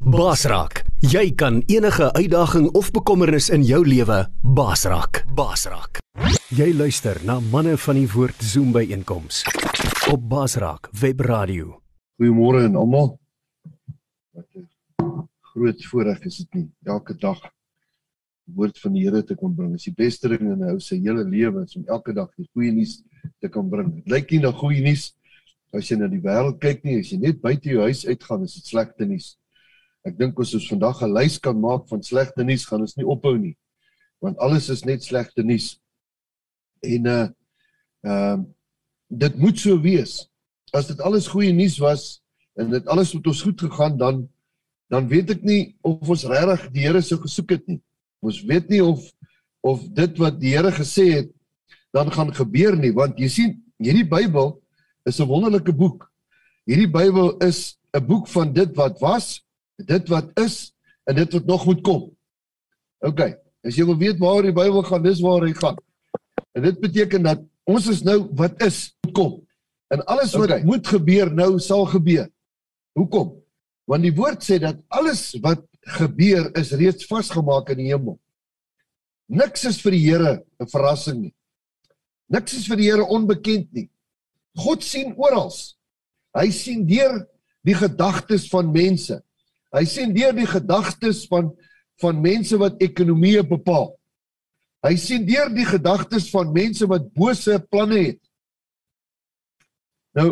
Basraak, jy kan enige uitdaging of bekommernis in jou lewe basraak. Basraak. Jy luister na manne van die woord Zoom by einkoms op Basraak Webradio. Goeiemôre aan almal. Wat 'n groot voorreg is dit nie elke dag die woord van die Here te kon bring. Dit is die beste ding in 'n ou se hele lewe om elke dag die goeie nuus te kan bring. Dit lyk nie na goeie nuus as jy na die wêreld kyk nie, as jy net buite jou huis uitgaan, is dit slegte nuus. Ek dink as ons vandag 'n lys kan maak van slegte nuus, gaan ons nie ophou nie. Want alles is net slegte nuus. En uh ehm uh, dit moet so wees. As dit alles goeie nuus was en dit alles het ons goed gegaan dan dan weet ek nie of ons regtig die Here sou gesoek het nie. Ons weet nie of of dit wat die Here gesê het dan gaan gebeur nie want jy sien hierdie Bybel is 'n wonderlike boek. Hierdie Bybel is 'n boek van dit wat was dit wat is en dit wat nog moet kom. OK. As jy wil weet waar die Bybel gaan, dis waar hy gaan. En dit beteken dat ons is nou wat is kom. En alles wat okay. moet gebeur nou sal gebeur. Hoekom? Want die woord sê dat alles wat gebeur is reeds vasgemaak in die hemel. Niks is vir die Here 'n verrassing nie. Niks is vir die Here onbekend nie. God sien oral. Hy sien deur die gedagtes van mense. Hy sien deur die gedagtes van van mense wat ekonomie bepaal. Hy sien deur die gedagtes van mense wat bose planne het. Nou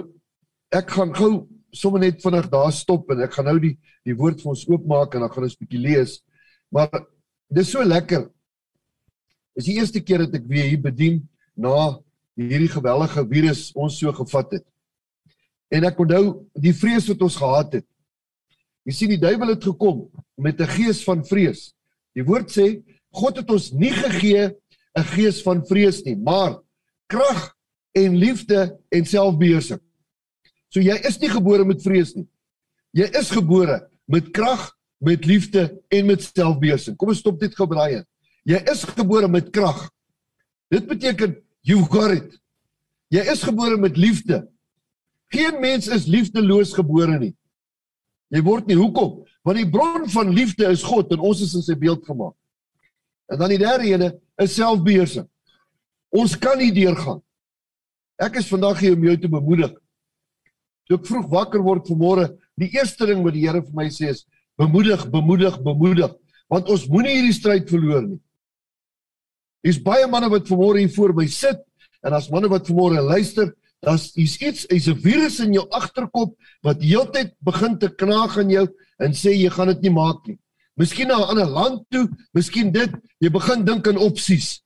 ek gaan gou sommer net vinnig daar stop en ek gaan nou die die woord vir ons oopmaak en dan gaan ons 'n bietjie lees. Maar dis so lekker. Dis die eerste keer dat ek weer hier bedien na hierdie geweldige virus ons so gevat het. En ek onthou die vrees wat ons gehad het. Jy sien die duiwel het gekom met 'n gees van vrees. Die woord sê God het ons nie gegee 'n gees van vrees nie, maar krag en liefde en selfbeheersing. So jy is nie gebore met vrees nie. Jy is gebore met krag, met liefde en met selfbeheersing. Kom ons stop dit gou braai. Jy is gebore met krag. Dit beteken you got it. Jy is gebore met liefde. Geen mens is liefdeloos gebore nie. Jy word nie hoekom? Want die bron van liefde is God en ons is in sy beeld gemaak. En dan die derde ene is selfbeheersing. Ons kan nie deurgaan. Ek is vandag hier om jou te bemoedig. Toe ek vroeg wakker word vanmôre, die eerste ding wat die Here vir my sê is bemoedig, bemoedig, bemoedig, want ons moenie hierdie stryd verloor nie. Daar's baie manne wat vanmôre hier voor my sit en as manne wat vanmôre luister Daar's iets iets, is 'n virus in jou agterkop wat heeltyd begin te knaag aan jou en sê jy gaan dit nie maak nie. Miskien na 'n ander land toe, miskien dit, jy begin dink aan opsies.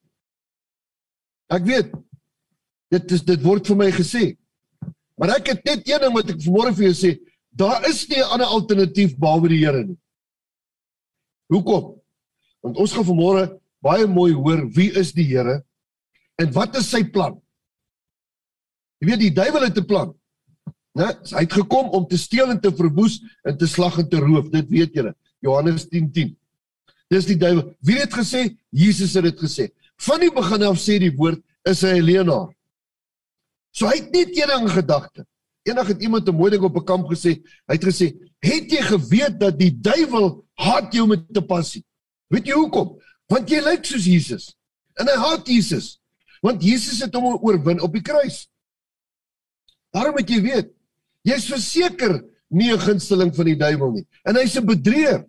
Ek weet dit is dit word vir my gesê. Maar ek het net een ding wat ek vanmôre vir jou sê, daar is nie 'n ander alternatief behalwe die Here nie. Hoekom? Want ons gaan vanmôre baie mooi hoor wie is die Here en wat is sy plan? Jy weet die duiwel het 'n plan. Né? Hy het gekom om te steel en te verwoes en te slag en te roof. Dit weet julle. Johannes 10:10. 10. Dis die duiwel. Wie het gesê? Jesus het dit gesê. Van die begin af sê die woord is hy 'n leienaar. So hy het net een ding gedagte. Eendag het iemand 'n mooi ding op 'n kamp gesê. Hy het gesê: "Het jy geweet dat die duiwel haat jou met 'n passie?" Weet jy hoekom? Want jy lyk soos Jesus. En hy haat Jesus. Want Jesus het hom oorwin op die kruis. Daarom moet jy weet, jy's verseker nie 'n gunsteling van die duiwel nie. En hy's 'n bedrieger.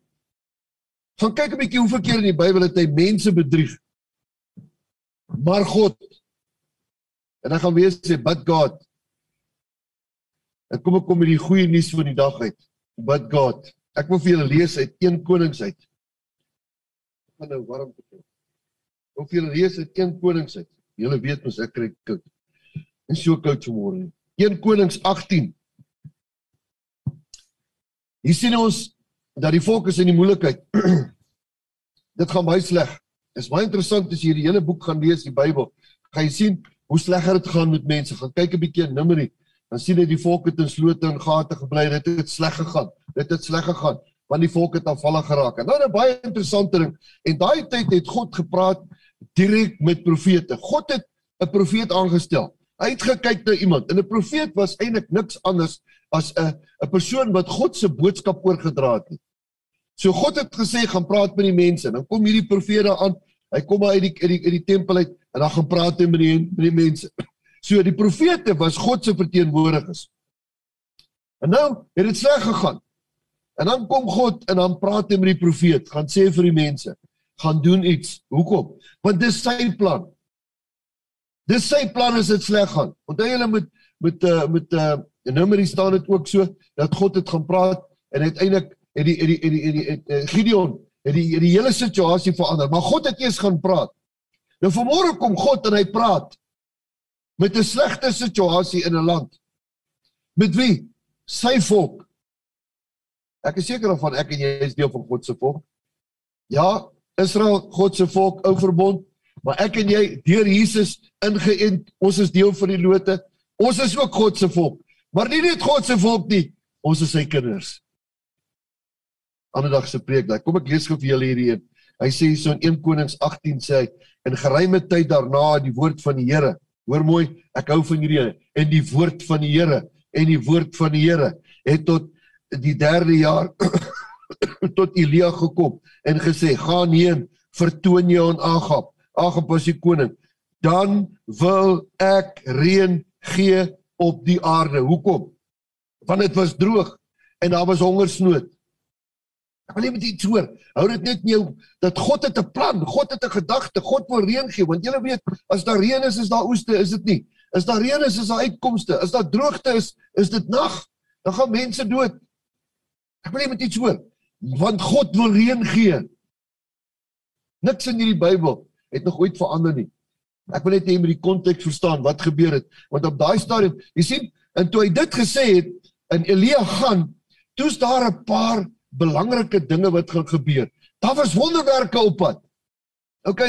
Gaan kyk 'n bietjie hoeveel keer in die Bybel het hy mense bedrieg. Maar God. En dan gaan wees sê, "But God." En kom ek kom met die goeie nuus van die dag uit. But God. Ek wil vir julle lees uit 1 Konings uit. Ek gaan nou warm te kry. Ek wil vir julle lees uit 1 Konings uit. Julle weet mos ek kry koud. En so koud vanmôre nie. 1 Konings 18. Hier sien ons dat die volk is in die moeilikheid. Dit gaan baie sleg. Dit is baie interessant as jy die hele boek gaan lees, die Bybel. Gaan jy sien hoe sleg dit gaan met mense. Gaan kyk 'n bietjie in Numeri. Dan sien jy die volk het in slote en gate gebly. Dit het sleg gegaan. Dit het sleg gegaan want die volk het afvallig geraak. Nou 'n baie interessante ding. En daai tyd het God gepraat direk met profete. God het 'n profeet aangestel. Hy het gekyk na iemand. En 'n profeet was eintlik niks anders as 'n 'n persoon wat God se boodskap oorgedra het. So God het gesê gaan praat met die mense. Dan kom hierdie profeet daar aan. Hy kom uit die uit die, uit die tempel uit en dan gaan praat hy met die met die mense. So die profete was God se verteenwoordigers. En nou het dit sleg gegaan. En dan kom God en dan praat hy met die profeet, gaan sê vir die mense, gaan doen iets. Hoekom? Want dis sy plan. Dis sy plan as dit sleg gaan. Onthou julle met met uh, met uh en nou maar hier staan dit ook so dat God het gaan praat en uiteindelik het die het die het die, het die, het die Gideon het die, het die hele situasie verander, maar God het eers gaan praat. Nou vanmôre kom God en hy praat met 'n slegte situasie in 'n land. Met wie? Sy volk. Ek is seker of van ek en jy is deel van God se volk. Ja, Israel, God se volk, ou verbond, maar ek en jy deur Jesus ingeënt, ons is deel van die lote. Ons is ook God se volk. Maar nie net God se volk nie, ons is sy kinders. Ander dag se preek, daai kom ek lees gou vir julle hierdie een. Hy sê so in 1 Konings 18 sê hy in geruime tyd daarna die woord van die Here Hoor mooi, ek hou van hierdie en die woord van die Here en die woord van die Here het tot die 3de jaar tot Elia gekom en gesê: "Gaan heen, vertoon jou aan Agab. Agab was die koning. Dan wil ek reën gee op die aarde. Hoekom? Want dit was droog en daar was hongersnood. Ek wil net met iets hoor. Hou dit net in jou dat God het 'n plan, God het 'n gedagte, God wil reën gee want jy weet as daar reën is, is daar oeste, is dit nie? As daar reën is, is daar uitkomste. As daar droogte is, is dit nag. Dan gaan mense dood. Ek wil net met iets hoor. Want God wil reën gee. Niks in hierdie Bybel het nog ooit verander nie. Ek wil net hê jy moet die konteks verstaan wat gebeur het want op daai stadium, jy sien, en toe hy dit gesê het in Elia gaan, toe's daar 'n paar belangrike dinge wat gaan gebeur. Daar was wonderwerke op pad. OK,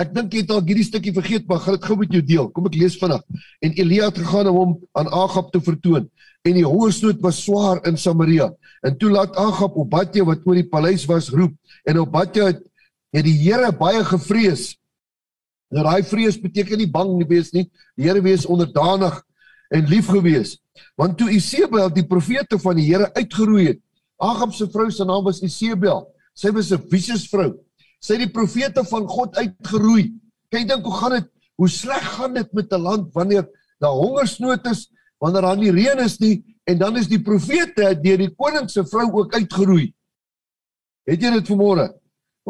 ek dink jy het al hierdie stukkie vergeet, maar gaan dit gou met jou deel. Kom ek lees vinnig. En Elia het gegaan om hom aan Agab te vertoon. En die hongersnood was swaar in Samaria. En toe laat Agab Obadja wat oor die paleis was roep en Obadja het het die Here baie gevrees. Nou daai vrees beteken nie bang nie wees nie. Die Here wees onderdanig en lief gewees. Want toe Isebel die profete van die Here uitgeroei het, Agab se vrou se naam was Isebel. Sy was 'n vicious vrou. Sy het die profete van God uitgeroei. Kyk dink hoe gaan dit? Hoe sleg gaan dit met 'n land wanneer daar hongersnood is, wanneer daar nie reën is nie en dan is die profete deur die koning se vrou ook uitgeroei. Het jy dit vanmôre?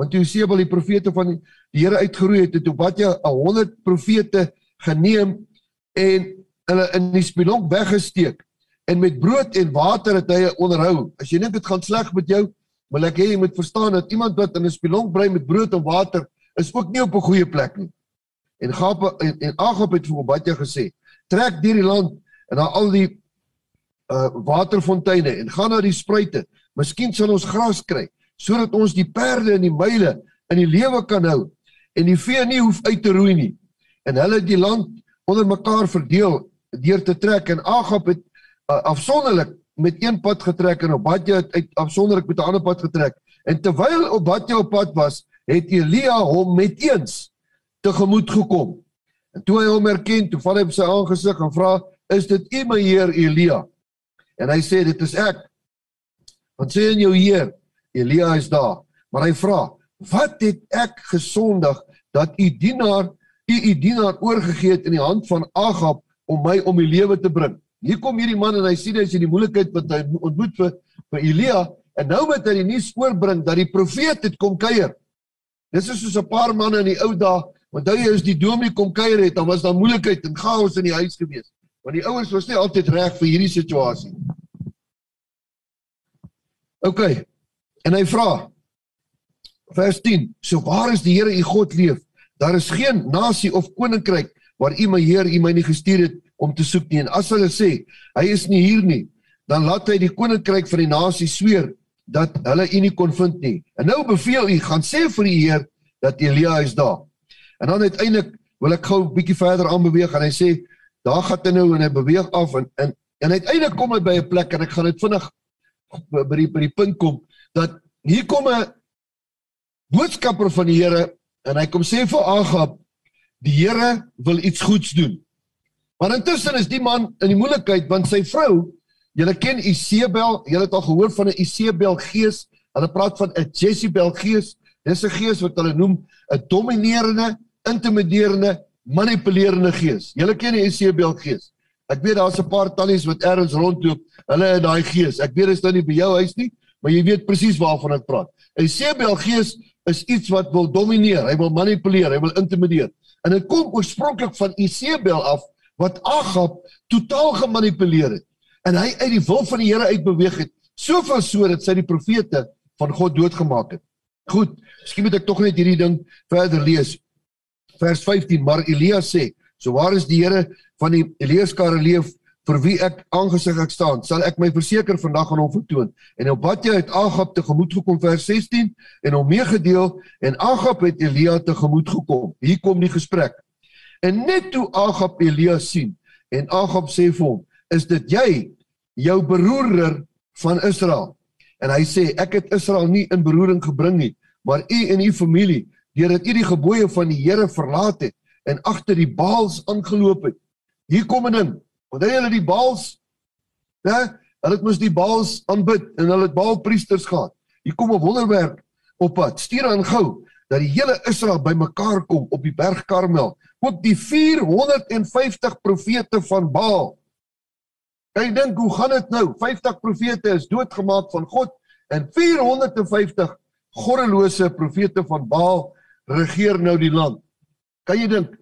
Want toe Isebel die profete van die, Here uitgeroei het, het Obadja 100 profete geneem en hulle in die spilonk weggesteek en met brood en water het hy onderhou. As jy dink dit gaan sleg met jou, wil ek hê jy moet verstaan dat iemand wat in 'n spilonk bly met brood en water is ook nie op 'n goeie plek nie. En Gap en, en Agap het vir Obadja gesê: "Trek deur die land en na al die uh waterfonteine en gaan na die spruite. Miskien sal ons gras kry sodat ons die perde en die myle in die lewe kan hou en die vee nie hoef uit te roei nie." En hulle het die land onder mekaar verdeel deur te trek en Agap het uh, afsonderlik met een pad getrek en Obadja het uit afsonderlik met 'n ander pad getrek. En terwyl Obadja op pad was, het Elia hom met eens tegemoet gekom. En toe hy hom herken, toe val hy op sy aangesig en vra: "Is dit u, my heer Elia?" En hy sê: "Dit is ek." Want sê in jou heer, Elia is daar. Maar hy vra: "Wat het ek gesondig dat u dienaar u u dienaar oorgegee het in die hand van Agab om my om die lewe te bring?" Hier kom hierdie man en hy sien hy is in die moeilikheid wat hy ontmoet vir vir Elia en nou moet hy die nuus oorbring dat die profeet het kom kuier. Dis is soos 'n paar manne in die ou dae, onthou jy as die dominee kom kuier het, dan was daar moeilikheid en chaos in die huis gewees. Want die ouers was nie altyd reg vir hierdie situasie. OK. En hy vra vers 10: "So waar is die Here u God leef? Daar is geen nasie of koninkryk waar u my Heer u my nie gestuur het om te soek nie. En as hulle sê hy is nie hier nie, dan laat hy die koninkryk van die nasie sweer dat hulle u nie kon vind nie. En nou beveel u gaan sê vir die Heer dat Elia is daar. En dan uiteindelik wil ek gou 'n bietjie verder aanbeweeg en hy sê daar gaan hy nou en hy beweeg af en en en uiteindelik kom hy by 'n plek en ek gaan dit vinnig by die by die punt kom dat hier kom 'n boodskapper van die Here en hy kom sê vir Agab die Here wil iets goeds doen. Maar intussen is die man in die moeilikheid want sy vrou, julle ken Isebel, julle het al gehoor van 'n Isebel gees Hulle praat van 'n Jezebel gees. Dis 'n gees wat hulle noem 'n dominerende, intimiderende, manipulerende gees. Julle ken die Jezebel gees. Ek weet daar's 'n paar tannies wat ergens rondloop. Hulle het daai gees. Ek weet dit is nou nie by jou huis nie, maar jy weet presies waarvan ek praat. 'n Jezebel gees is iets wat wil domineer, hy wil manipuleer, hy wil intimideer. En dit kom oorspronklik van Jezebel af wat Agab totaal gemanipuleer het en hy uit die wil van die Here uitbeweeg het soveel so dat sy die profete van God doodgemaak het. Goed, miskien moet ek tog net hierdie ding verder lees. Vers 15, maar Elia sê, so waar is die Here van die Eliaskare leef vir wie ek aangesig ek staan, sal ek my verseker vandag aan hom vertoon. En op wat jy uit Agab te gemoed gekom vers 16 en hom meegedeel en Agab het Elia te gemoed gekom. Hier kom die gesprek. En net toe Agab Elia sien en Agab sê vir hom, is dit jy, jou beroerder van Israel? En hy sê, ek het Israel nie in beroering gebring nie, maar u en u familie, deurdat u die gebooie van die Here verlaat het en agter die Baals aangeloop het. Hier kom 'n ding. Want hulle die Baals, né? Hulle het mos die Baals aanbid en hulle het Baalpriesters gehad. Hier kom 'n wonderwerk op pad. Stuur aan gou dat die hele Israel bymekaar kom op die berg Karmel. Ook die 450 profete van Baal Jy dink hoe gaan dit nou? 50 profete is doodgemaak van God en 450 goddelose profete van Baal regeer nou die land. Kan jy dink?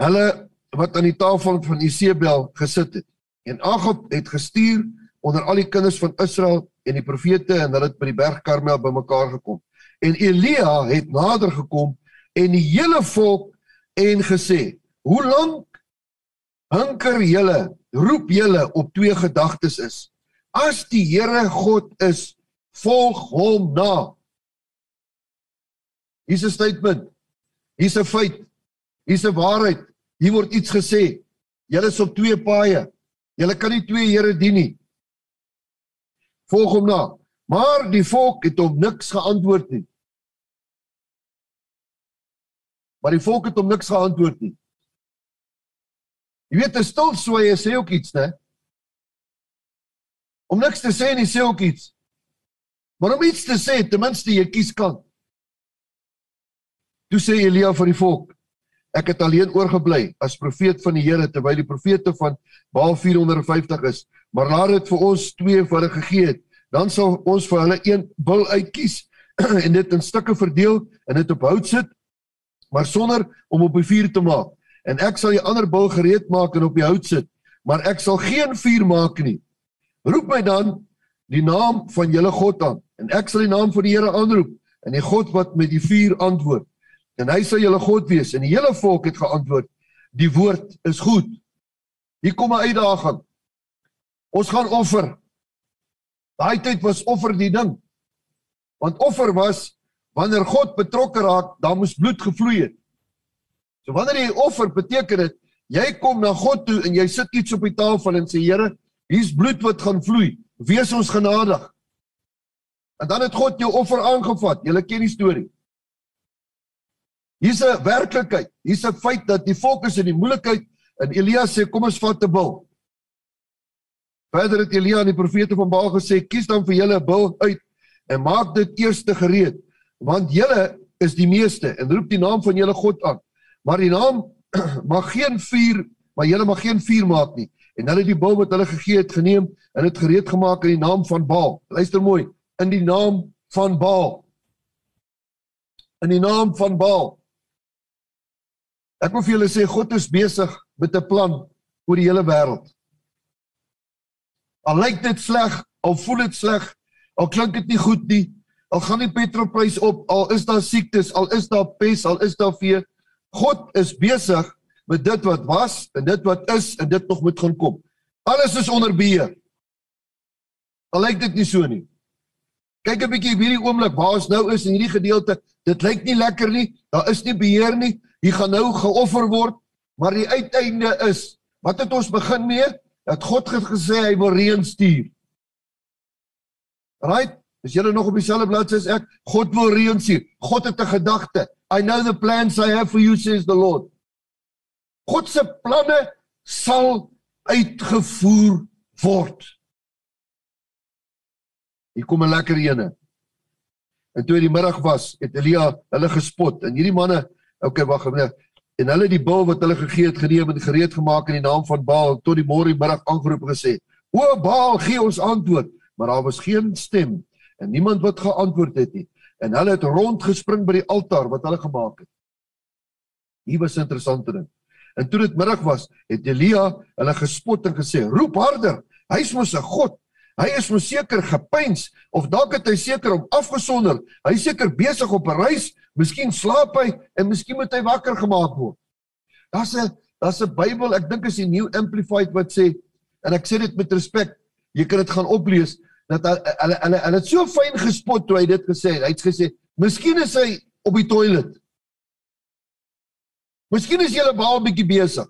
Hulle wat aan die tafel van Isebel gesit het en Agab het gestuur onder al die kinders van Israel en die profete en hulle het by die berg Karmel bymekaar gekom. En Elia het nader gekom en die hele volk en gesê: "Hoe lank Hanker julle, roep julle op twee gedagtes is. As die Here God is, volg hom na. Hier's 'n statement. Hier's 'n feit. Hier's 'n waarheid. Hier word iets gesê. Julle is op twee paaie. Julle kan nie twee Here dien nie. Volg hom na. Maar die volk het hom niks geantwoord nie. Maar die volk het hom niks geantwoord nie. Jy weet 'n stil sweye sê ook iets, né? Om niks te sê nie sê ook iets. Maar om iets te sê, ten minste jy kies kant. Toe sê Elia vir die volk: Ek het alleen oorgebly as profeet van die Here terwyl die profete van Baal 450 is, maar laat dit vir ons twee vir hulle gegee het. Dan sal ons vir hulle een bil uitkies en dit in stukke verdeel en dit op hout sit, maar sonder om op die vuur te maak en ek sal die ander bil gereed maak en op die hout sit, maar ek sal geen vuur maak nie. Roep my dan die naam van julle God aan en ek sal die naam van die Here aanroep en die God wat met die vuur antwoord. En hy sal julle God wees en die hele volk het geantwoord: Die woord is goed. Hier kom 'n uitdaging. Ons gaan offer. Daai tyd was offer die ding. Want offer was wanneer God betrokke raak, dan moes bloed gevloei het. So wanneer jy offer, beteken dit jy kom na God toe en jy sit iets op die tafel en sê Here, hier's bloed wat gaan vloei. Wees ons genadig. En dan het God jou offer aangevat. Jy ken die storie. Hier's 'n werklikheid. Hier's 'n feit dat die volk is in die moeilikheid en Elia sê kom ons vat 'n bil. Verder het Elia aan die profete van Baal gesê kies dan vir julle 'n bil uit en maak dit eers te gereed want julle is die meeste en roep die naam van julle God aan. Maar die naam mag geen vuur, maar julle mag geen vuur maak nie. En hulle het die bil wat hulle gegee het geneem en dit gereed gemaak in die naam van Baal. Luister mooi, in die naam van Baal. In die naam van Baal. Ek wil vir julle sê God is besig met 'n plan oor die hele wêreld. Al lyk dit sleg, al voel dit sleg, al klink dit nie goed nie, al gaan die petrolprys op, al is daar siektes, al is daar pes, al is daar vee, God is besig met dit wat was en dit wat is en dit nog moet gaan kom. Alles is onder beheer. Al lyk dit nie so nie. Kyk 'n bietjie hierdie oomblik waar ons nou is in hierdie gedeelte. Dit lyk nie lekker nie. Daar is nie beheer nie. Hier gaan nou geoffer word, maar die uiteinde is wat het ons begin mee? Dat God het gesê hy wil reën stuur. Right? Is julle nog op dieselfde bladsy as ek? God wil reën stuur. God het 'n gedagte. I know the plans I have for you says the Lord. God se planne sal uitgevoer word. Hier kom 'n lekker ene. En toe die middag was, het Elia hulle gespot. En hierdie manne, okay, wag, nee. En hulle die bil wat hulle gegee het geneem en gereed gemaak in die naam van Baal tot die môre middag aangeroep gesê: "O Baal, gee ons antwoord." Maar daar was geen stem en niemand wat geantwoord het nie. En hulle het rondgespring by die altaar wat hulle gemaak het. Hier was 'n interessante ding. En toe dit middag was, het Elia hulle gespot en gesê: "Roep harder. Hy's mos 'n god. Hy is mos seker gepeins of dalk het hy seker om afgesonder. Hy's seker besig op 'n reis. Miskien slaap hy en miskien moet hy wakker gemaak word." Daar's 'n daar's 'n Bybel, ek dink is die New Amplified wat sê en ek sê dit met respek. Jy kan dit gaan oplees dat hulle hulle hulle het so fyn gespot toe hy dit gesê het. Hy het gesê, "Miskien is hy op die toilet." Miskien is julle baal bietjie besig.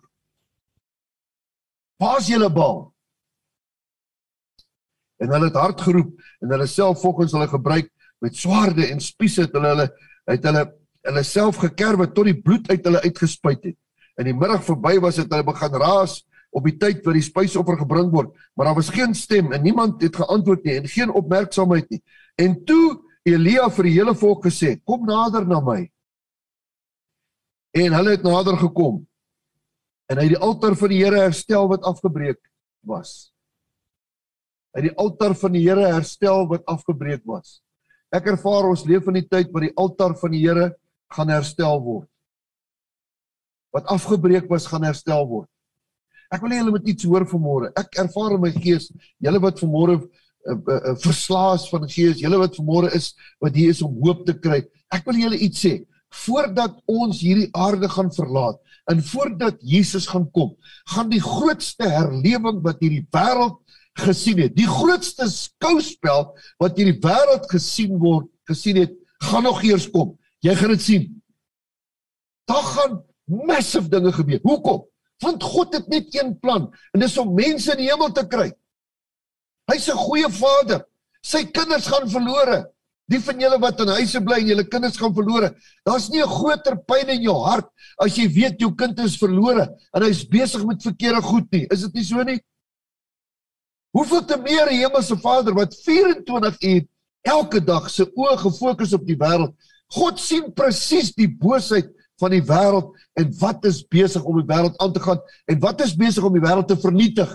Waar is julle baal? En hulle het hard geroep en hulle self volgens hulle gebruik met swaarde en spiese het hulle hulle het hulle hulle self gekerwe tot die bloed uit hulle uitgespuit het. In die middag verby was dit hulle begin raas op die tyd wat die spysoffer gebring word, maar daar was geen stem en niemand het geantwoord nie en geen opmerksaamheid nie. En toe Elia vir die hele volk gesê: "Kom nader na my." En hulle het nader gekom. En hy die altaar van die Here herstel wat afgebreek was. Hy die altaar van die Here herstel wat afgebreek was. Ek ervaar ons leef in die tyd waar die altaar van die Here gaan herstel word. Wat afgebreek was gaan herstel word. Ek wil hê julle moet iets hoor vanmôre. Ek ervaar in my gees, julle wat vanmôre uh, uh, uh, verslaas van gees, julle wat vanmôre is wat hier is om hoop te kry. Ek wil julle iets sê voordat ons hierdie aarde gaan verlaat en voordat Jesus gaan kom, gaan die grootste herlewing wat hierdie wêreld gesien het, die grootste skouspel wat hierdie wêreld gesien word, gesien het, gaan nog eers kom. Jy gaan dit sien. Daar gaan massive dinge gebeur. Hoekom? Want God het net een plan en dis om mense in die hemel te kry. Hy's 'n goeie Vader. Sy kinders gaan verlore. Die van julle wat in huise bly en julle kinders gaan verlore, daar's nie 'n groter pyn in jou hart as jy weet jou kind is verlore en hy's besig met verkeerde goed nie. Is dit nie so nie? Hoeveel te meer Hemelse Vader wat 24 uur elke dag se oë gefokus op die wêreld. God sien presies die boosheid van die wêreld en wat is besig om die wêreld aan te gaan en wat is besig om die wêreld te vernietig.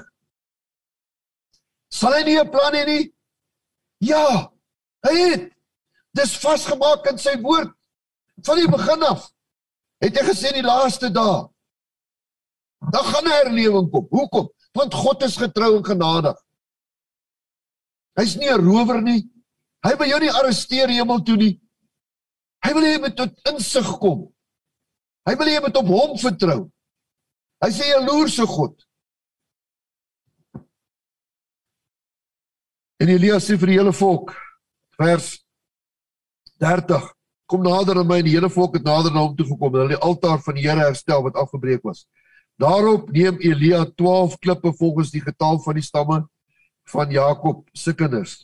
Sal hy nie 'n plan hê nie? Ja, hy het Dis vasgemaak in sy woord van die begin af. Het hy gesê die laaste dae dan gaan 'n herlewing kom. Hoekom? Want God is getrou en genadig. Hy's nie 'n rower nie. Hy wil jou nie arresteer hemel toe nie. Hy wil hê jy moet tot insig kom. Hy wil hê jy moet op hom vertrou. Hy sê 'n jaloerse God. En Elias sê vir die hele volk vers 30 kom nader aan my en die hele volk het nader na hom toe gekom en hulle die altaar van die Here herstel wat afgebreek was. Daarop neem Elia 12 klippe volgens die getal van die stamme van Jakob se kinders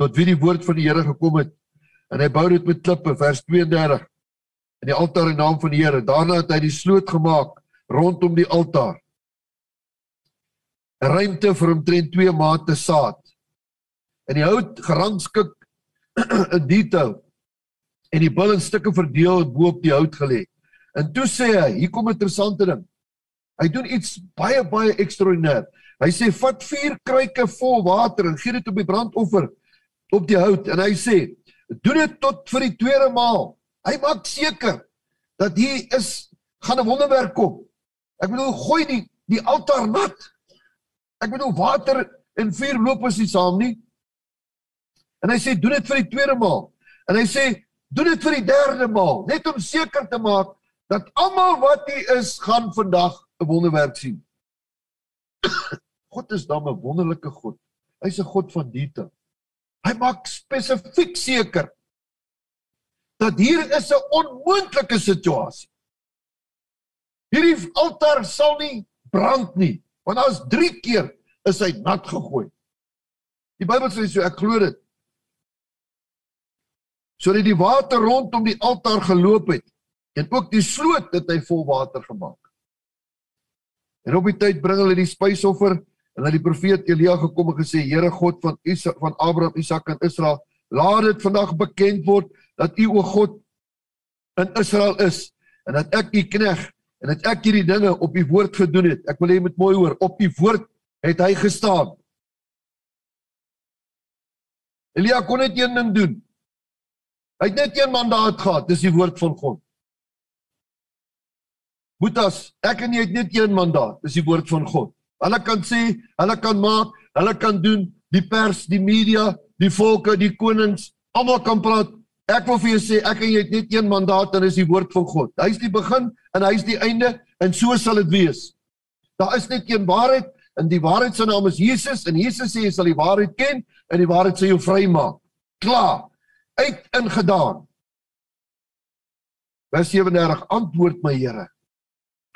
tot wie die woord van die Here gekom het en hy bou dit met klippe vers 32 in die altaar in naam van die Here. Daarna het hy die sloot gemaak rondom die altaar. 'n Ruimte vir omtrent 2 mate saad. En die hout gerangskik in detail en die bil in stukke verdeel bo op die hout gelê. En toe sê hy, hier kom 'n interessante ding. Hy doen iets baie baie ekstraordinêr. Hy sê vat vier kruike vol water en gee dit op die brandoffer op die hout en hy sê doen dit tot vir die tweede maal. Hy maak seker dat hier is gaan 'n wonderwerk kom. Ek bedoel gooi die die altaar nat. Ek bedoel water en vuur loop as nie saam nie. En hy sê doen dit vir die tweede maal. En hy sê doen dit vir die derde maal, net om seker te maak dat almal wat hier is gaan vandag 'n wonderwerk sien. God is dan 'n wonderlike God. Hy's 'n God van detail. Hy maak spesifiek seker dat hier is 'n onmoontlike situasie. Hierdie altaar sal nie brand nie, want as 3 keer is hy nat gegooi. Die Bybel sê so, ek glo dit sodat die water rondom die altaar geloop het en ook die sloot het hy vol water gemaak. En op die tyd bring hulle die spysoffer En dan die profeet Elia gekom en gesê: "Here God van Isak van Abraham, Isak en Israel, laat dit vandag bekend word dat U o God in Israel is en dat ek U knegg en dat ek hierdie dinge op U woord gedoen het. Ek wil hê jy moet mooi hoor, op U woord het hy gestaan. Elia kon net een ding doen. Hy het net een mandaat gehad, dis die woord van God. Boetas, ek en jy het net een mandaat, dis die woord van God. Hulle kan sê, hulle kan maak, hulle kan doen, die pers, die media, die volke, die konings, almal kan praat. Ek wil vir jou sê, ek en jy het net een mandaat en dis die woord van God. Hy is die begin en hy is die einde en so sal dit wees. Daar is net een waarheid en die waarheid se naam is Jesus en Jesus sê jy sal die waarheid ken en die waarheid sal jou vrymaak. Klaar. Uit in gedaan. Vers 37 antwoord my Here.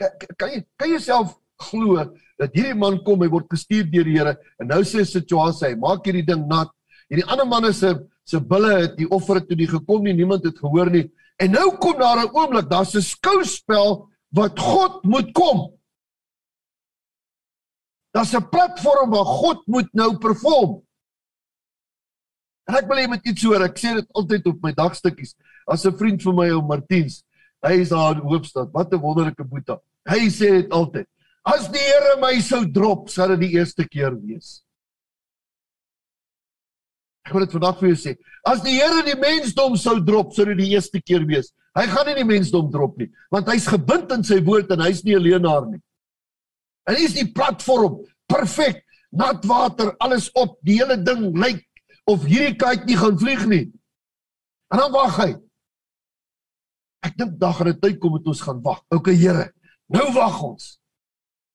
Kan, kan jy kan jy self glo dat hierdie man kom hy word gestuur deur die Here en nou sê 'n situasie hy maak hierdie ding nat. Hierdie ander manne se se bulle het die offer toe die gekom nie niemand het gehoor nie. En nou kom daar 'n oomblik, daar's 'n skouspel wat God moet kom. Daar's 'n platform waar God moet nou perform. En ek wil hê met iets hoor, ek sê dit altyd op my dagstukkies. As 'n vriend van my, ou Martiens, hy is daar in Hoopstad. Wat 'n wonderlike boetie. Hy sê dit altyd. As die Here my sou drop, sou dit die eerste keer wees. Ek wil dit vandag vir jou sê. As die Here die mensdom sou drop, sou dit die eerste keer wees. Hy gaan nie die mensdom drop nie, want hy's gebind in sy woord en hy's nie 'n leenaar nie. En hier is die platform, perfek, nat water, alles op, die hele ding lyk of hierdie kite nie gaan vlieg nie. En dan wag hy. Ek dink dag en tyd kom dit ons gaan wag. OK Here, nou wag ons.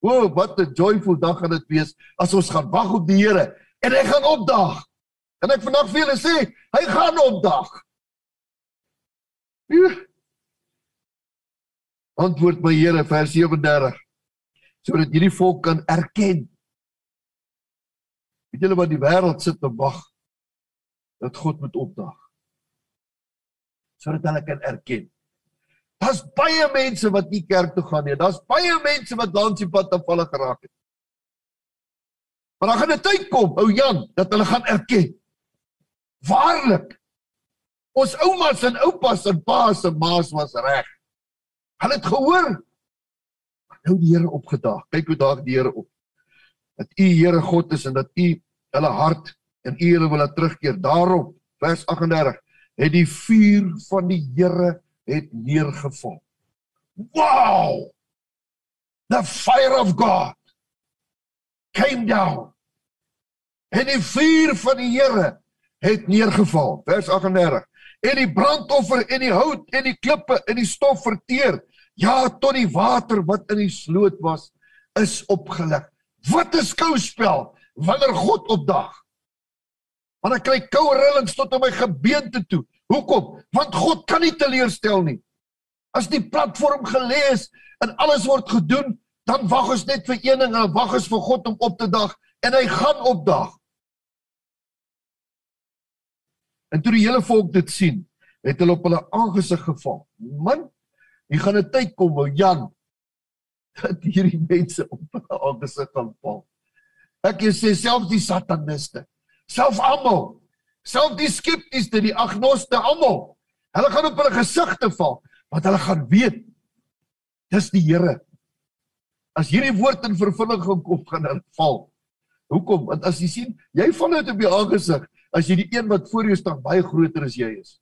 O, oh, wat 'n joyful dag gaan dit wees as ons gaan wag op die Here en hy gaan opdaag. En ek vandag vir julle sê, hy gaan opdaag. Antwoord my Here vers 37 sodat hierdie volk kan erken. Weet julle wat die wêreld sit te wag dat God moet opdaag. Sodat hulle kan erken. Daar's baie mense wat nie kerk toe gaan nie. Daar's baie mense wat langs die pad afvalle geraak het. Maar dan gaan 'n tyd kom, ou Jan, dat hulle gaan erken. Waarlik. Ons oumas en oupas en paas en maas was reg. Hulle het gehoor nou die Here opgedaag. Kyk hoe daag die Here op. Dat U Here God is en dat U hulle hart en U hulle wil laat terugkeer. Daarop vers 38 het die vuur van die Here het neergeval. Wow! The fire of God came down. En die vuur van die Here het neergeval. Vers 38. En die brandoffer en die hout en die klippe en die stof verteer Ja, tot die water wat in die sloot was is opgeleg. Wat 'n skouspel wanneer God opdag. Want ek kry koue rillings tot in my gebeente toe. Hoekom? Want God kan nie teleurstel nie. As die platform gelê is en alles word gedoen, dan wag ons net vir een ding, dan wag ons vir God om op te dag en hy gaan opdag. En toe die hele volk dit sien, het hulle op hulle aangesig geval. Man, Hier gaan 'n tyd kom, ou Jan, dat hierdie mense op hulle aangesig gaan val. Ek sê selfs die sataniste, self almal, self die skeptiese, die agnoste almal, hulle gaan op hulle gesigte val, want hulle gaan weet dis die Here. As hierdie woord in vervulling gaan kom, gaan hulle val. Hoekom? Want as jy sien, jy val uit op jou aangesig as jy die een wat voor jou staan baie groter as jy is.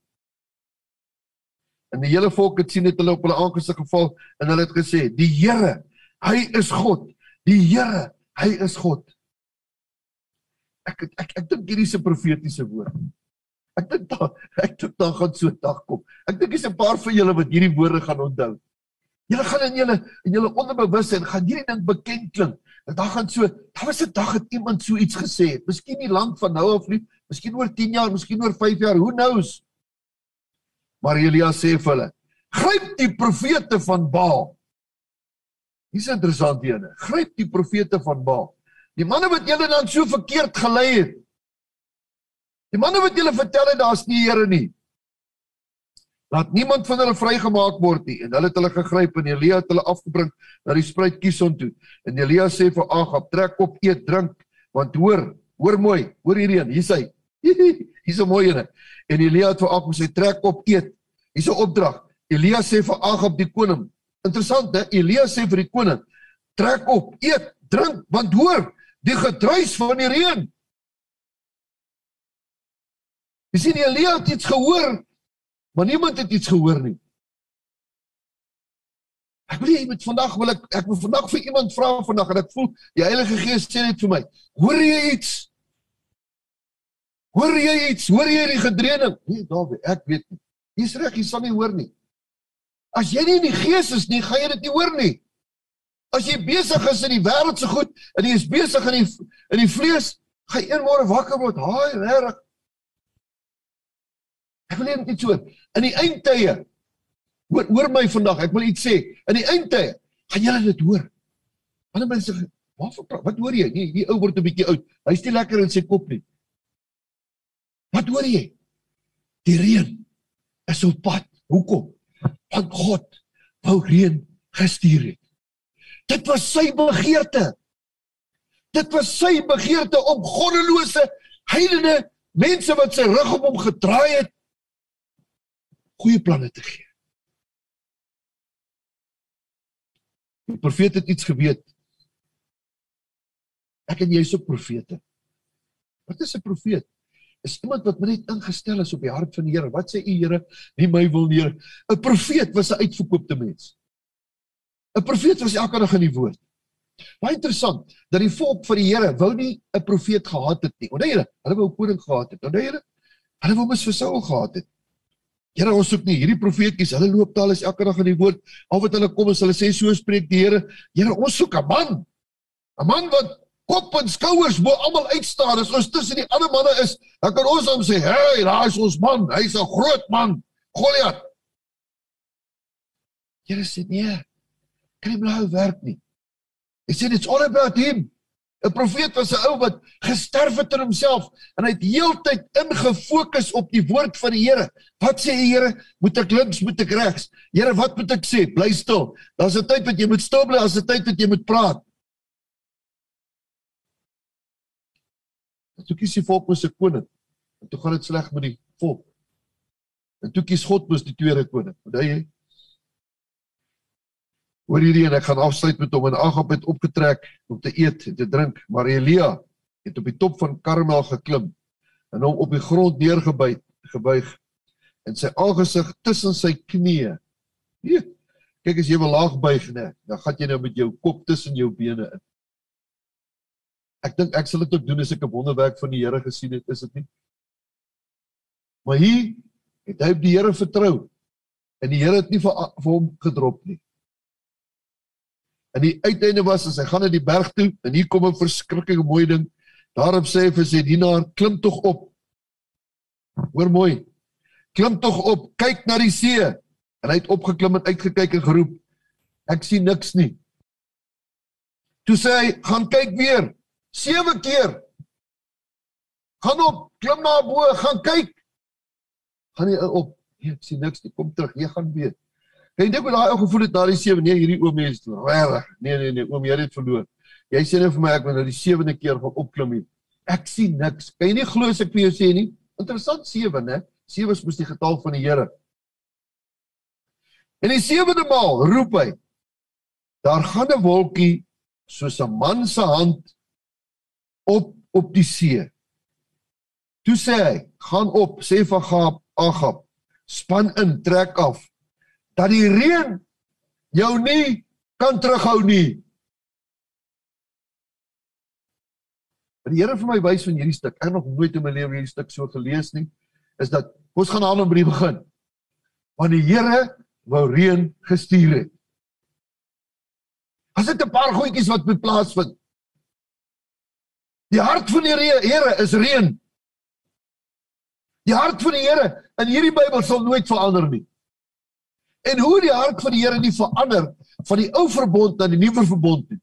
En die hele volk het sien dit hulle op hulle aangesig geval en hulle het gesê: "Die Here, hy is God. Die Here, hy is God." Ek ek ek, ek dink hierdie is 'n profetiese woord. Ek dink daar ek dink daar gaan so 'n dag kom. Ek dink dis 'n paar van julle wat hierdie woorde gaan onthou. Julle gaan in julle in julle onderbewussyn gaan hierdie ding bekend klink. En dan gaan so, daar was 'n dag het iemand so iets gesê het. Miskien nie lank van nou af nie, miskien oor 10 jaar, miskien oor 5 jaar, who knows? Maar Elia sê vir hulle: "Gryp die profete van Baal." Dis interessant ene. Gryp die profete van Baal. Die manne wat julle dan so verkeerd gelei het. Die manne wat julle vertel het daar's nie Here nie. Laat niemand van hulle vrygemaak word nie. En hulle het hulle gegryp en Elia het hulle afgebring na die spruit Kison toe. En Elia sê vir Agab: "Trek op, eet, drink, want hoor, hoor mooi, hoor hierdie een, hier's hy. Hier's 'n mooi een." En Elia het vir Agab gesê: "Trek op, eet." Hier's 'n opdrag. Elia sê vir Agab die koning. Interessant, hè? Elia sê vir die koning: "Trek op, eet, drink, want hoor, die gedruis van die reën." Jy sien Elia het iets gehoor Maar niemand het iets gehoor nie. Ek wil jy met vandag wil ek ek wil vandag vir iemand vra vandag en ek voel die Heilige Gees sê net vir my, hoor jy iets? Hoor jy iets? Hoor jy die gedreuning? Nee, Dawie, ek weet nie. Jy's reg, jy sal nie hoor nie. As jy nie in die Gees is nie, gaan jy dit nie hoor nie. As jy besig is in die wêreld se goed en jy is besig in die in die vlees, gaan een môre wakker word, haai, reg, Ek wil net iets hoor. In die eindtye. Hoor hoor my vandag, ek wil iets sê. In die eindtye gaan julle dit hoor. Ander mense sê, "Wat vir wat hoor jy? Nee, die ou word 'n bietjie oud. Hy's nie lekker in sy kop nie." Wat hoor jy? Die reën is op pad. Hoekom? Want God wou reën gestuur het. Dit was sy begeerte. Dit was sy begeerte om goddelose heidene mense wat sy rug op hom gedraai het goeie planne te gee. Die profeet het iets geweet. Ek en jy is ook profete. Wat is 'n profeet? Is iemand wat net ingestel is op die hart van die Here. Wat sê u Here? Nie my wil nie. 'n Profeet was 'n uitverkoopte mens. 'n Profeet was elke dag in die woord. Baie interessant dat die volk van die Here wou nie 'n profeet gehad het nie. Onthou julle, hulle wou 'n koning gehad het. Onthou julle? Hulle wou mos vir Saul gehad het. Here ons soek nie hierdie profeetjies, hulle loop taal is elke dag in die woord. Al wat hulle kom is hulle sê so spreek die Here. Here ons soek 'n man. 'n Man wat kop en skouers bo almal uitstaan. As ons tussen die ander manne is, dan kan ons hom sê, "Hey, daar is ons man. Hy's 'n groot man." Goliat. Here sê nee. Kan nie bly werk nie. Hy sê it's all about him. 'n Profeet was 'n ou wat gesterf het in homself en hy het heeltyd ingefokus op die woord van die Here. Wat sê die Here? Moet ek links, moet ek regs? Here, wat moet ek sê? Bly stil. Daar's 'n tyd wat jy moet stil bly, daar's 'n tyd wat jy moet praat. Toe kies die volk mos 'n koning. En toe gaan dit sleg met die volk. En toe kies God mos die tweede koning. Onthou jy? Hoor hierdie en ek gaan afsluit met hom en Agab het opgetrek om te eet en te drink, maar Elia het op die top van Karmel geklim en hom op die grond neergebuig gebuig en sy aangesig tussen sy knieë. Nee. Kyk as jy wil laag buig nê, dan gaan jy nou met jou kop tussen jou bene in. Ek dink ek sal dit ook doen as ek 'n wonderwerk van die Here gesien het, is dit nie? Maar hier het hy op die Here vertrou en die Here het nie vir, vir hom gedrop nie. En die uiteinde was as hy gaan na die berg toe en hier kom 'n verskriklike mooi ding. Daarop sê hy vir sy dienaar: "Klim tog op." Hoor mooi. "Klim tog op, kyk na die see." En hy het opgeklim en uitgekyk en geroep: "Ek sien niks nie." Toe sê hy: "Gaan kyk weer. 7 keer." "Gaan op, klim na bo, gaan kyk." "Gaan nie op. Nee, ek sien niks nie. Kom terug. Jy gaan weer." Jy dink met daai ou gevoel het na die 7 nee hierdie oom is reg. Nee nee nee oom jy het verloor. Jy sê net vir my ek moet nou die 7de keer gaan opklim hier. Ek sien niks. Kan jy nie glo as ek vir jou sê nie? Interessant 7 né? 7 is mos die getal van die Here. En die 7de maal roep hy. Daar gaan 'n wolkie soos 'n man se hand op op die see. Toe sê hy, gaan op, sê vir Agab, Agab, span in, trek af dat die reën jou nie kan terughou nie. Wat die Here vir my wys van hierdie stuk, ek het nog nooit in my lewe hierdie stuk so gelees nie, is dat ons gaan aan 'n brief begin. Want die Here wou reën gestuur het. As dit 'n paar goedjies wat moet plaasvind. Die hart van die Here is reën. Die hart van die Here in hierdie Bybel sal nooit verander nie. En hoe die hart van die Here nie verander van die ou verbond na die nuwe verbond nie.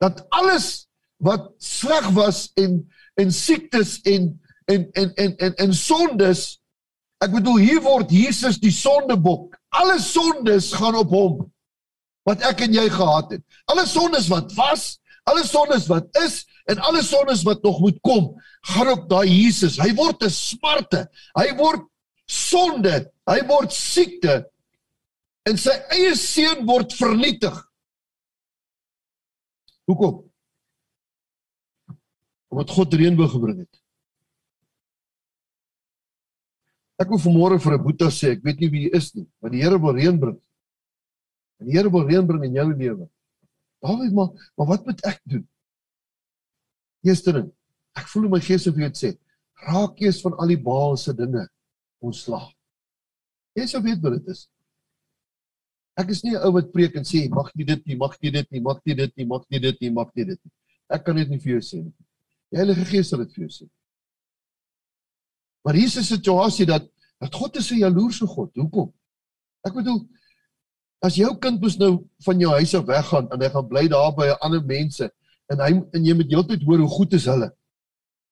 Dat alles wat sleg was en en siektes en en en en en, en sondes Ek bedoel hier word Jesus die sondebok. Alle sondes gaan op hom wat ek en jy gehad het. Alle sondes wat was, alle sondes wat is en alle sondes wat nog moet kom, gaan op daai Jesus. Hy word 'n smarte. Hy word sonde. Hy word siekte. En sy eie seun word vernietig. Hoekom? Omdat God reënboog gebring het. Ek wil vanmôre vir 'n boetie sê, ek weet nie wie hy is nie, maar die Here wil reën bring. En die Here wil reën bring in jou lewe. Dawie, maar maar wat moet ek doen? Eerste ding, ek voel in my gees of jy dit sê, raak eers van al die baalse dinge ontslaag. Jy sou weet wat dit is. Ek is nie 'n ou wat preek en sê mag jy dit nie, mag jy dit nie, mag jy dit nie, mag jy dit nie, mag jy dit nie. Ek kan dit nie vir jou sê nie. Die Heilige Gees sal dit vir jou sê. Maar hier is 'n situasie dat dat God is 'n jaloerse God. Hoekom? Ek bedoel as jou kind mos nou van jou huis af weggaan en hy gaan bly daar by ander mense en hy en jy moet heeltyd hoor hoe goed is hulle.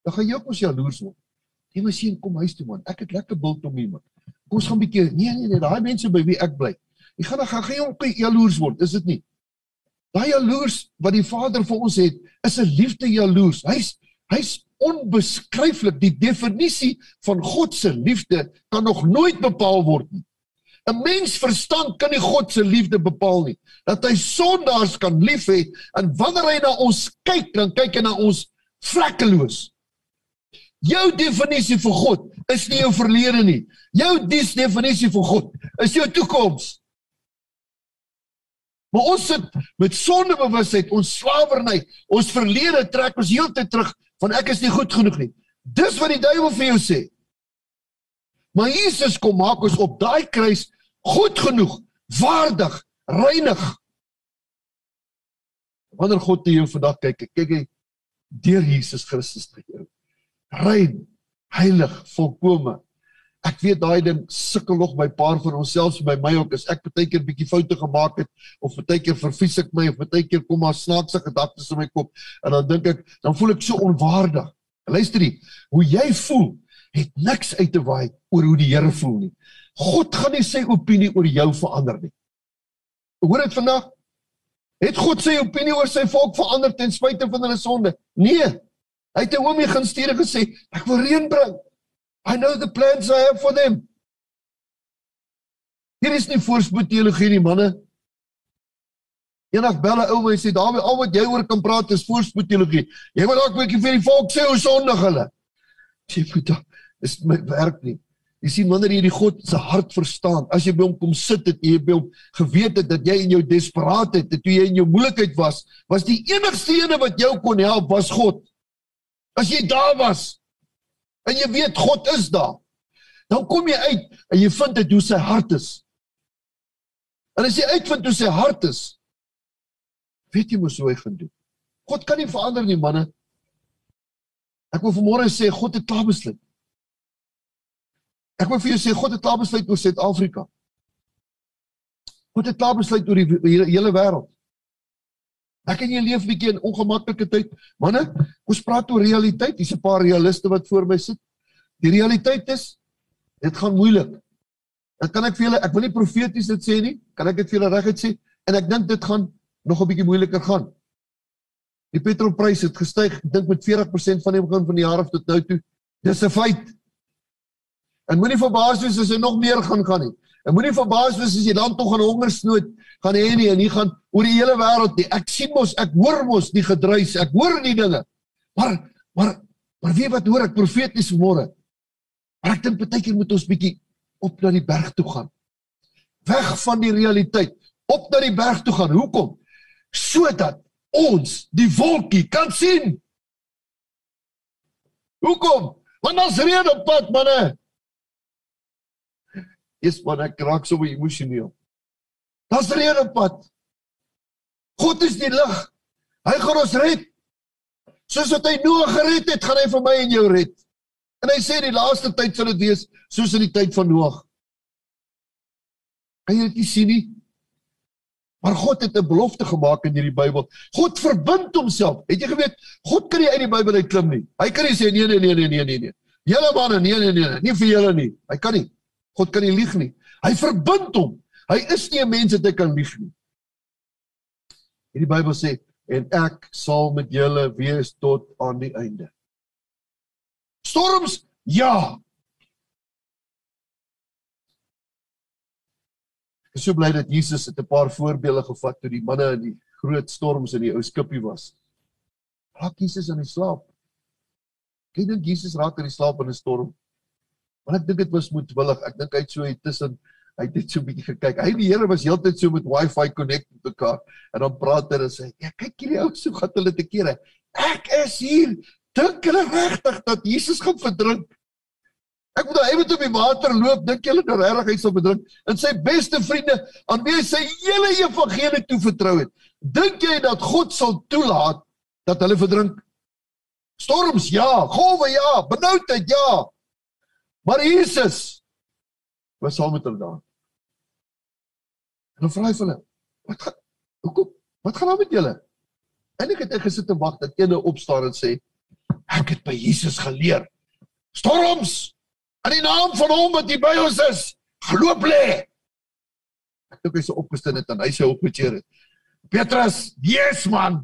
Dan gaan jy ook mos jaloers word. Jy moet sien kom huis toe man. Ek het lekker bult om hier man. Kom ons gaan 'n bietjie nee nee nee, daai mense by wie ek bly. Jy gaan dan gaan jy ook jaloers word, is dit nie? Daai jaloers wat die Vader vir ons het, is 'n liefde jaloers. Hy's hy's onbeskryflik. Die definisie van God se liefde kan nog nooit bepaal word nie. 'n Mens verstand kan nie God se liefde bepaal nie. Dat hy sondaars kan lief hê en wanneer hy na ons kyk, dan kyk hy na ons vlekkeloos. Jou definisie vir God is nie jou verlede nie. Jou definisie vir God is jou toekoms. Maar ons sit met sondebewustheid, ons slawerny, ons verlede trek ons heeltyd terug van ek is nie goed genoeg nie. Dis wat die duiwel vir jou sê. Maar Jesus kom maak ons op daai kruis goed genoeg, waardig, reinig. Wanneer God te jou vandag kyk, kyk hy deur Jesus Christus te jou. Rein, heilig, volkome. Ek weet daai ding sukkel nog by paar van onsself by my ook as ek baie keer bietjie foute gemaak het of baie keer vervies ek my of baie keer kom maar snaakse gedagtes in my kop en dan dink ek dan voel ek so onwaardig. Luister jy, hoe jy voel het niks uit te waai oor hoe die Here voel nie. God gaan nie sy opinie oor jou verander nie. Hoor dit vandag? Het God sy opinie oor sy volk verander ten spyte van hulle sonde? Nee. Hy het 'n homie gaan stuur en gesê, ek wil reën bring. I know the plans I have for them. Hier is nie voorspoed teologie nie, manne. Eendag bel 'n ou my sê, "Dawie, al wat jy oor kan praat is voorspoed teologie. Jy moet dalk 'n bietjie vir die volk sê hoe sondig hulle." Sê puta, dis my werk nie. Jy sien wanneer jy die God se hart verstaan, as jy by hom kom sit het, jy by hom geweet het dat jy in jou desperaatheid, toe jy in jou moeilikheid was, was die enigste ene wat jou kon help was God. As jy daar was, en jy weet God is daar. Dan kom jy uit en jy vind dit hoe sy hart is. En as jy uitvind hoe sy hart is, weet jy mos hoe hy gaan doen. God kan nie verander nie, manne. Ek wil vanmôre sê God het klaar besluit. Ek wil vir jou sê God het klaar besluit oor Suid-Afrika. God het klaar besluit oor die hele wêreld. Ek en jy leef 'n bietjie in ongemaklike tyd. Manne, ons praat oor realiteit. Hier's 'n paar realiste wat voor my sit. Die realiteit is dit gaan moeilik. Dit kan ek vir julle, ek wil nie profeties dit sê nie, kan ek dit vir julle reguit sê en ek dink dit gaan nog 'n bietjie moeiliker gaan. Die petrolprys het gestyg, dink met 40% van die begin van die jaar af tot nou toe. Dis 'n feit. En moenie verbaas wees as hy nog meer gaan gaan nie. En moenie verbaas wees as jy dan tog 'n hongersnood gaan hê nie en nie gaan oor die hele wêreld nie. Ek sien mos, ek hoor mos die gedruis, ek hoor die dinge. Maar maar maar wie wat hoor ek profeties môre? Maar ek dink baie keer moet ons bietjie op na die berg toe gaan. Weg van die realiteit, op na die berg toe gaan. Hoekom? Sodat ons die wolkie kan sien. Hoekom? Want ons reën op pad, manne. Is wat ek raak so emosioneel. Reën op pad. God is die lig. Hy gaan ons red. Soos wat hy Noag gered het, gaan hy vir my en jou red. En hy sê die laaste tyd sal dit wees soos in die tyd van Noag. Kan jy dit nie sien nie? Maar God het 'n belofte gemaak in hierdie Bybel. God verbind homself. Het jy geweet God kan nie uit die Bybel uit klim nie. Hy kan nie sê nee nee nee nee nee nee nee. Julle manne nee nee nee, nie vir julle nie. Hy kan nie. God kan nie lieg nie. Hy verbind hom. Hy is nie 'n mens wat hy kan lieg nie. Hierdie Bybel sê en ek sal met julle wees tot aan die einde. Storms? Ja. Ek is so bly dat Jesus het 'n paar voorbeelde gevat toe die manne in die groot storms in die ou skipie was. Raak Jesus in die slaap. Kyk dink Jesus raak in die slaap in 'n storm. Want ek dink dit was moedwillig. Ek dink hy het so tussen hy het net so 'n bietjie gekyk. Hy die Here was heeltyd so met wifi connect met mekaar en dan praat hy en sê, "Ja, kyk hierdie ou so gaan hulle te kere. Ek is hier. Dink hulle regtig dat Jesus gaan verdrink?" Ek bedoel hy moet op die water loop, dink julle nou regtig hy sal bedrink? En sy beste vriende aan wie hy sy hele evangelie toe vertrou het. Dink jy dat God sal toelaat dat hulle verdrink? Storms ja, golwe ja, benoudheid ja. Maar Jesus was saam met hulle daar. En dan vra hy vir hulle: "Wat gaan hoekom? Wat gaan aan met julle?" En ek het ek gesit en wag dat een opstaan en sê: "Ek het by Jesus geleer. Storms in die naam van hom wat hier by ons is, geloop lê." Ek dink hy se opgestaan het en hy sê op met Here. Petrus, "Yes man.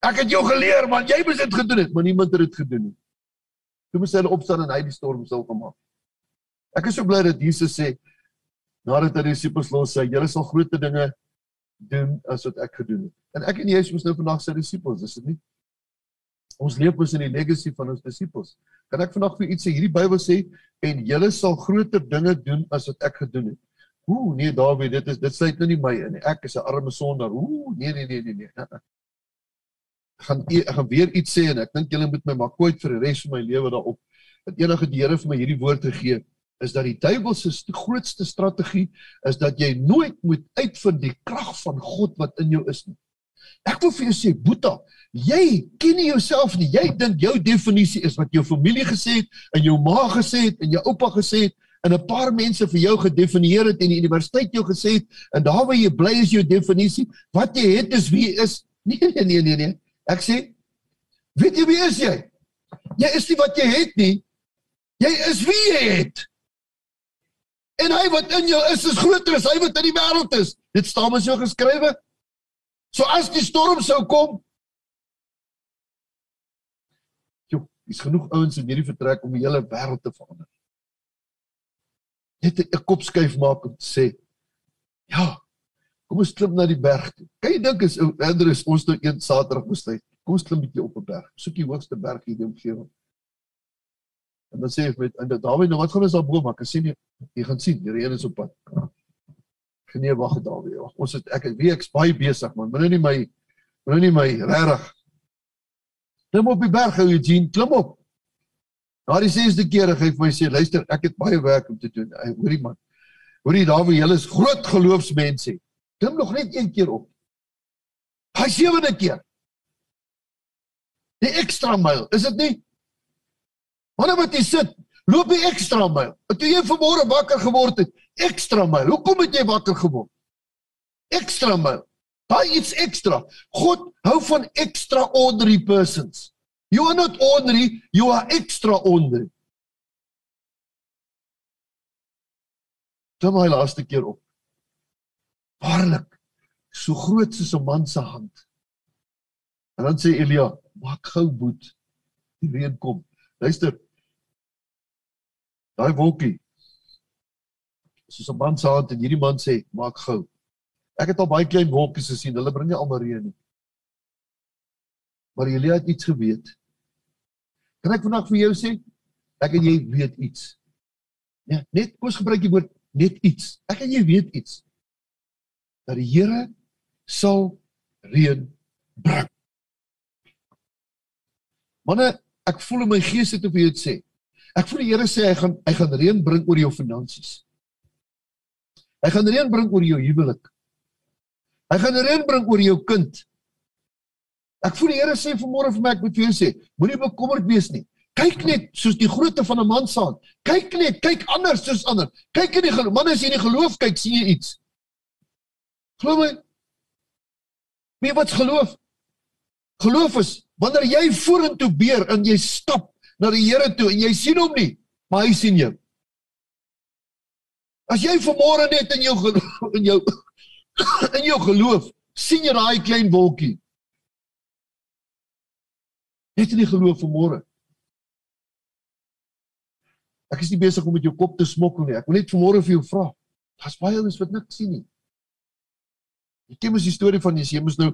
Ek het jou geleer man, jy moes dit gedoen het, maar niemand het dit gedoen nie." Toe moes hy opstaan en hy die storm stil gemaak. Ek is so bly dat Jesus sê nadat hy die disippels los sê, julle sal groter dinge doen as wat ek gedoen het. En ek en jy is mos nou vandag sy disippels, is dit nie? Ons leef mos in die legacy van ons disippels. Kan ek vandag vir iets sê? Hierdie Bybel sê en julle sal groter dinge doen as wat ek gedoen het. Ooh, nee Dawie, dit is dit sluit nou nie my in nie. Ek is 'n arme sondaar. Ooh, nee nee nee nee nee. Ek gaan e, ek gaan weer iets sê en ek dink julle moet my maar kwyt vir die res van my lewe daarop. Dat enige die Here vir my hierdie woord gegee het is dat die duiwel se grootste strategie is dat jy nooit moet uitvind die krag van God wat in jou is nie. Ek wil vir jou sê, Boeta, jy ken nie jouself nie. Jy dink jou definisie is wat jou familie gesê het en jou ma gesê het en jou oupa gesê het en 'n paar mense vir jou gedefinieer het en die universiteit jou gesê het en daar waar jy bly is jou definisie. Wat jy het is wie jy is. Nee nee nee nee nee. Ek sê, weet jy wie is jy? Jy is nie wat jy het nie. Jy is wie jy het. En hy wat in jou is is groter as hy wat in die wêreld is. Dit staan mos so geskrywe. So as die storm sou kom, Jo, is genoeg ouens in hierdie vertrek om die hele wêreld te verander. Net 'n kop skuif maak om te sê, ja, kom ons klim na die berg toe. Kan jy dink as Andreus ons nou een Saterdag besluit, kom ons klim bietjie op 'n berg. Soek die hoogste berg hier in die omgewing. En dan sê hy met en Dawid nou wat gaan ons daar bo maak? Ek sien jy, jy gaan sien, die reën is op pad. Nee, wag Dawid. Wag. Ons het ek wie ek's baie besig man. Moenie nie my moenie nie my regtig. Klim op die berg Eugene, klim op. Na die sesde keer hy vir my sê, luister, ek het baie werk om te doen. Hy hoorie man. Hoorie Dawid, julle is groot geloofsmense. Klim nog net een keer op. Hy sewende keer. Die ekstra myl, is dit nie? Wanneer wat jy sit, loop jy ekstra myl. Toe jy vanmôre wakker geword het, ekstra myl. Hoekom het jy wakker geword? Ekstra myl. Daai iets ekstra. God hou van extraordinary persons. You are not ordinary, you are extraordinary. Toe my laaste keer op. Waarlik, so groot soos 'n man se hand. En dan sê Elia, maak gou boet. Die reën kom. Luister, Daai wolkie. Soos 'n man saad en hierdie man sê, maak gou. Ek het al baie klein wolkies gesien. Hulle bring nie almal reën nie. Maar Elia het iets geweet. Kan ek vandag vir jou sê, ek en jy weet iets. Ja, net kos gebruik die woord net iets. Ek en jy weet iets. Dat die Here sal reën bring. Manne, ek voel in my gees om vir jou sê, Ek voel die Here sê hy gaan hy gaan reën bring oor jou finansies. Hy gaan reën bring oor jou huwelik. Hy gaan reën bring oor jou kind. Ek voel die Here sê vanmôre vir my ek moet vir jou sê, moenie bekommerd wees nie. Kyk net soos die grootte van 'n man saad. Kyk net, kyk anders soos ander. Kyk in die geloof. Man as jy in die geloof kyk, sien jy iets. Glo my. Wie wat geloof? Geloof is wanneer jy vorentoe beer en jy stap na die Here toe en jy sien hom nie, maar hy sien jou. As jy vanmôre net in jou in jou in jou geloof sien jy daai klein wolkie. Net in die geloof vanmôre. Ek is nie besig om met jou kop te smokkel nie. Ek wil net vanmôre vir jou vra. Daar's baie ouens wat niks sien nie. Jy ken mos die storie van jy moet nou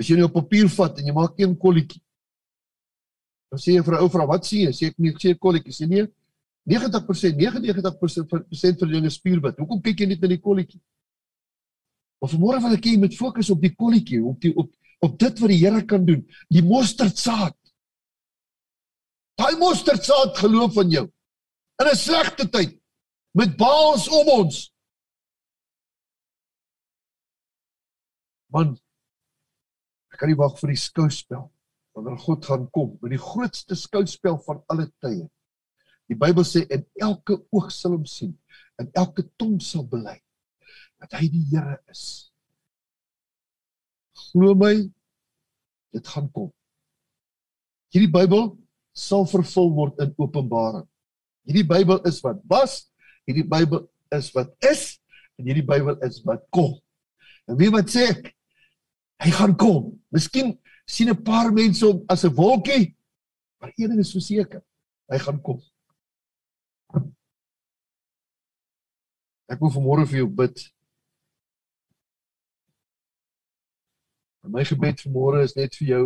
as jy nou op papier vat en jy maak een kolletjie. Dan sê jy vir 'n ou vrou, "Wat sien jy?" Sê ek nie, ek sê kolletjie. Sê nee. 90% 99% van van jou spierwit. Hoekom kyk jy net na die kolletjie? Maar vanmôre wil ek hê jy moet fokus op die kolletjie, op die op op dit wat die Here kan doen. Die mosterdsaad. Daai mosterdsaad geloof van jou. In 'n slegte tyd met baals om ons. Man, ek kan nie wag vir die skouspel wanneer God gaan kom met die grootste skouspel van alle tye. Die Bybel sê en elke oog sal hom sien en elke tong sal bely dat hy die Here is. Glo my, dit gaan kom. Hierdie Bybel sal vervul word in Openbaring. Hierdie Bybel is wat was, hierdie Bybel is wat is en hierdie Bybel is wat kom. En wie wat sê ek? Hy gaan kom. Miskien sien 'n paar mense hom as 'n wolkie, maar een ding is verseker, hy gaan kom. Ek wil vanmôre vir jou bid. En my gebed vanmôre is net vir jou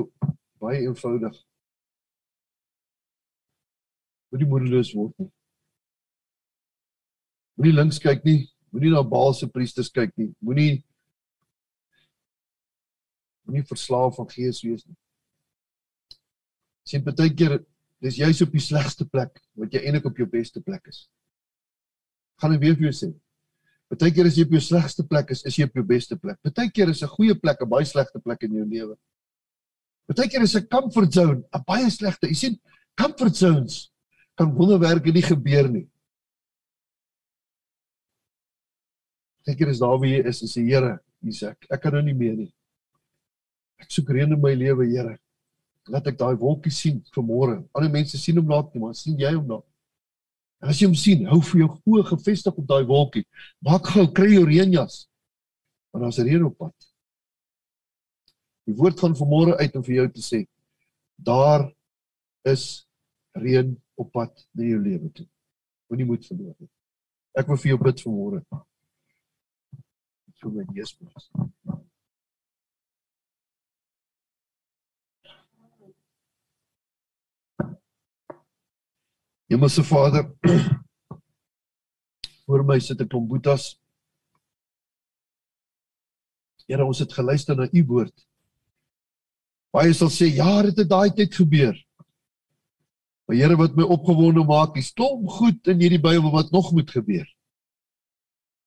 baie eenvoudig. Moenie moedeloos word nie. Moenie links kyk nie, moenie na Baalse priesters kyk nie. Moenie moenie verslaaf van gees wees nie. Sien baie keer dis jy's op die slegste plek wat jy eintlik op jou beste plek is. Gaan ek weer vir jou sê. Baie keer as jy op jou slegste plek is, is jy op jou beste plek. Baie keer is 'n goeie plek 'n baie slegte plek in jou lewe. Baie keer is 'n comfort zone 'n baie slegte. Jy sien, comfort zones kan wonderwerke nie gebeur nie. Baie keer is daar wie jy is, is die Here, Isak. Ek kan nou nie meer nie. Ek soek reën in my lewe, Here. Laat ek daai wolkie sien vanmôre. Ander mense sien hom laat nie, maar sien jy hom nou? En as jy hom sien, hou vir jou oë gefestig op daai wolkie. Maak gou kry jou reënjas. Want daar's reën op pad. Die woord gaan vanmôre uit om vir jou te sê daar is reën op pad na jou lewe toe. Moenie moed verloor nie. Ek wil vir jou bid vanmôre. So met Jesus. Hemelse Vader, voor my sit 'n klomp boetas. Here, ons het geluister na u woord. Baie sal sê, ja, dit het daai tyd gebeur. Maar Here, wat my opgewonde maak, is klomp goed in hierdie Bybel wat nog moet gebeur.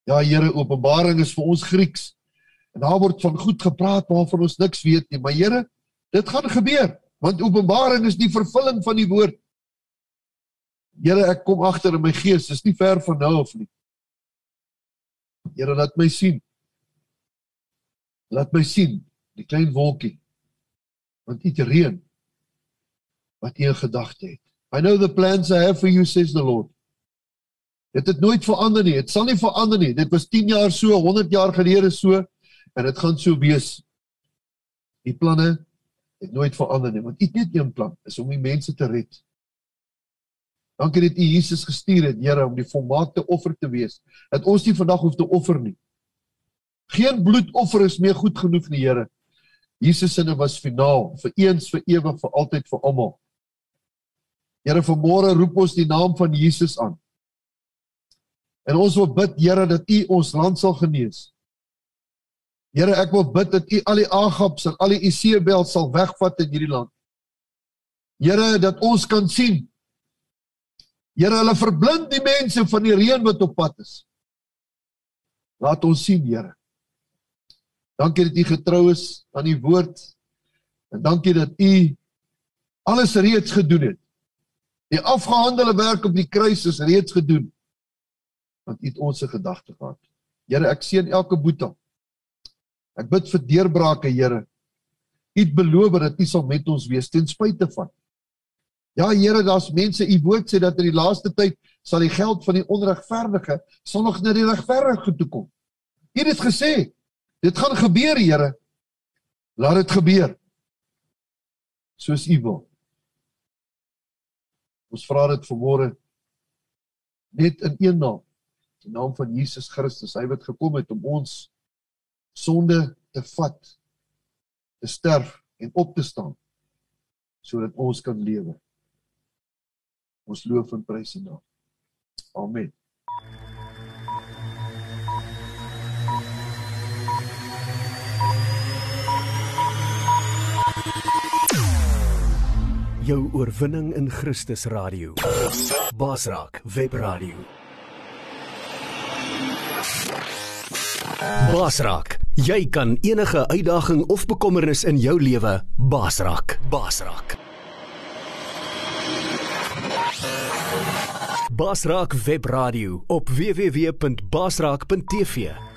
Ja, Here, Openbaring is vir ons Grieks. En daar word van goed gepraat waarvan ons niks weet nie, maar Here, dit gaan gebeur, want Openbaring is die vervulling van die woord. Here, ek kom agter in my gees, dis nie ver van nou af nie. Here, laat my sien. Laat my sien die klein wolkie. Want dit reën wat jy in gedagte het. I know the plans I have for you says the Lord. Dit het nooit verander nie. Dit sal nie verander nie. Dit was 10 jaar so, 100 jaar gelede so en dit gaan so wees. Die planne het nooit verander nie. Want U het net een plan, is om die mense te red. Dankie dat U Jesus gestuur het, Here, om die volmaakte offer te wees. Dat ons nie vandag hoef te offer nie. Geen bloedoffer is meer goed genoeg nie, Here. Jesus se was finaal, vir eens, vir ewig, vir altyd, vir almal. Here, vanmôre roep ons die naam van Jesus aan. En ons wil bid, Here, dat U ons land sal genees. Here, ek wil bid dat U al die Agabs en al die Isebel sal wegvat in hierdie land. Here, dat ons kan sien Here, hulle verblind die mense van die reën wat op pad is. Laat ons sien, Here. Dankie dat U getrou is aan U woord. En dankie dat U alles reeds gedoen het. Die afgehandelde werk op die kruis is reeds gedoen. Want U het ons se gedagte gehad. Here, ek seën elke boetie. Ek bid vir deurbrake, Here. U het beloof dat U sal met ons wees ten spyte van Ja Here, daar's mense, u woord sê dat in die laaste tyd sal die geld van die onregverdige sal nog na die regverdige toe kom. U het gesê, dit gaan gebeur, Here. Laat dit gebeur. Soos U wil. Ons vra dit vanmôre net in een naam, die naam van Jesus Christus, hy wat gekom het om ons sonde te vat, te sterf en op te staan sodat ons kan lewe. Ons loof en prys U naam. Amen. Jou oorwinning in Christus radio. Basraak Webradio. Basraak, jy kan enige uitdaging of bekommernis in jou lewe basraak. Basraak. Basraak Webradio op www.basraak.tv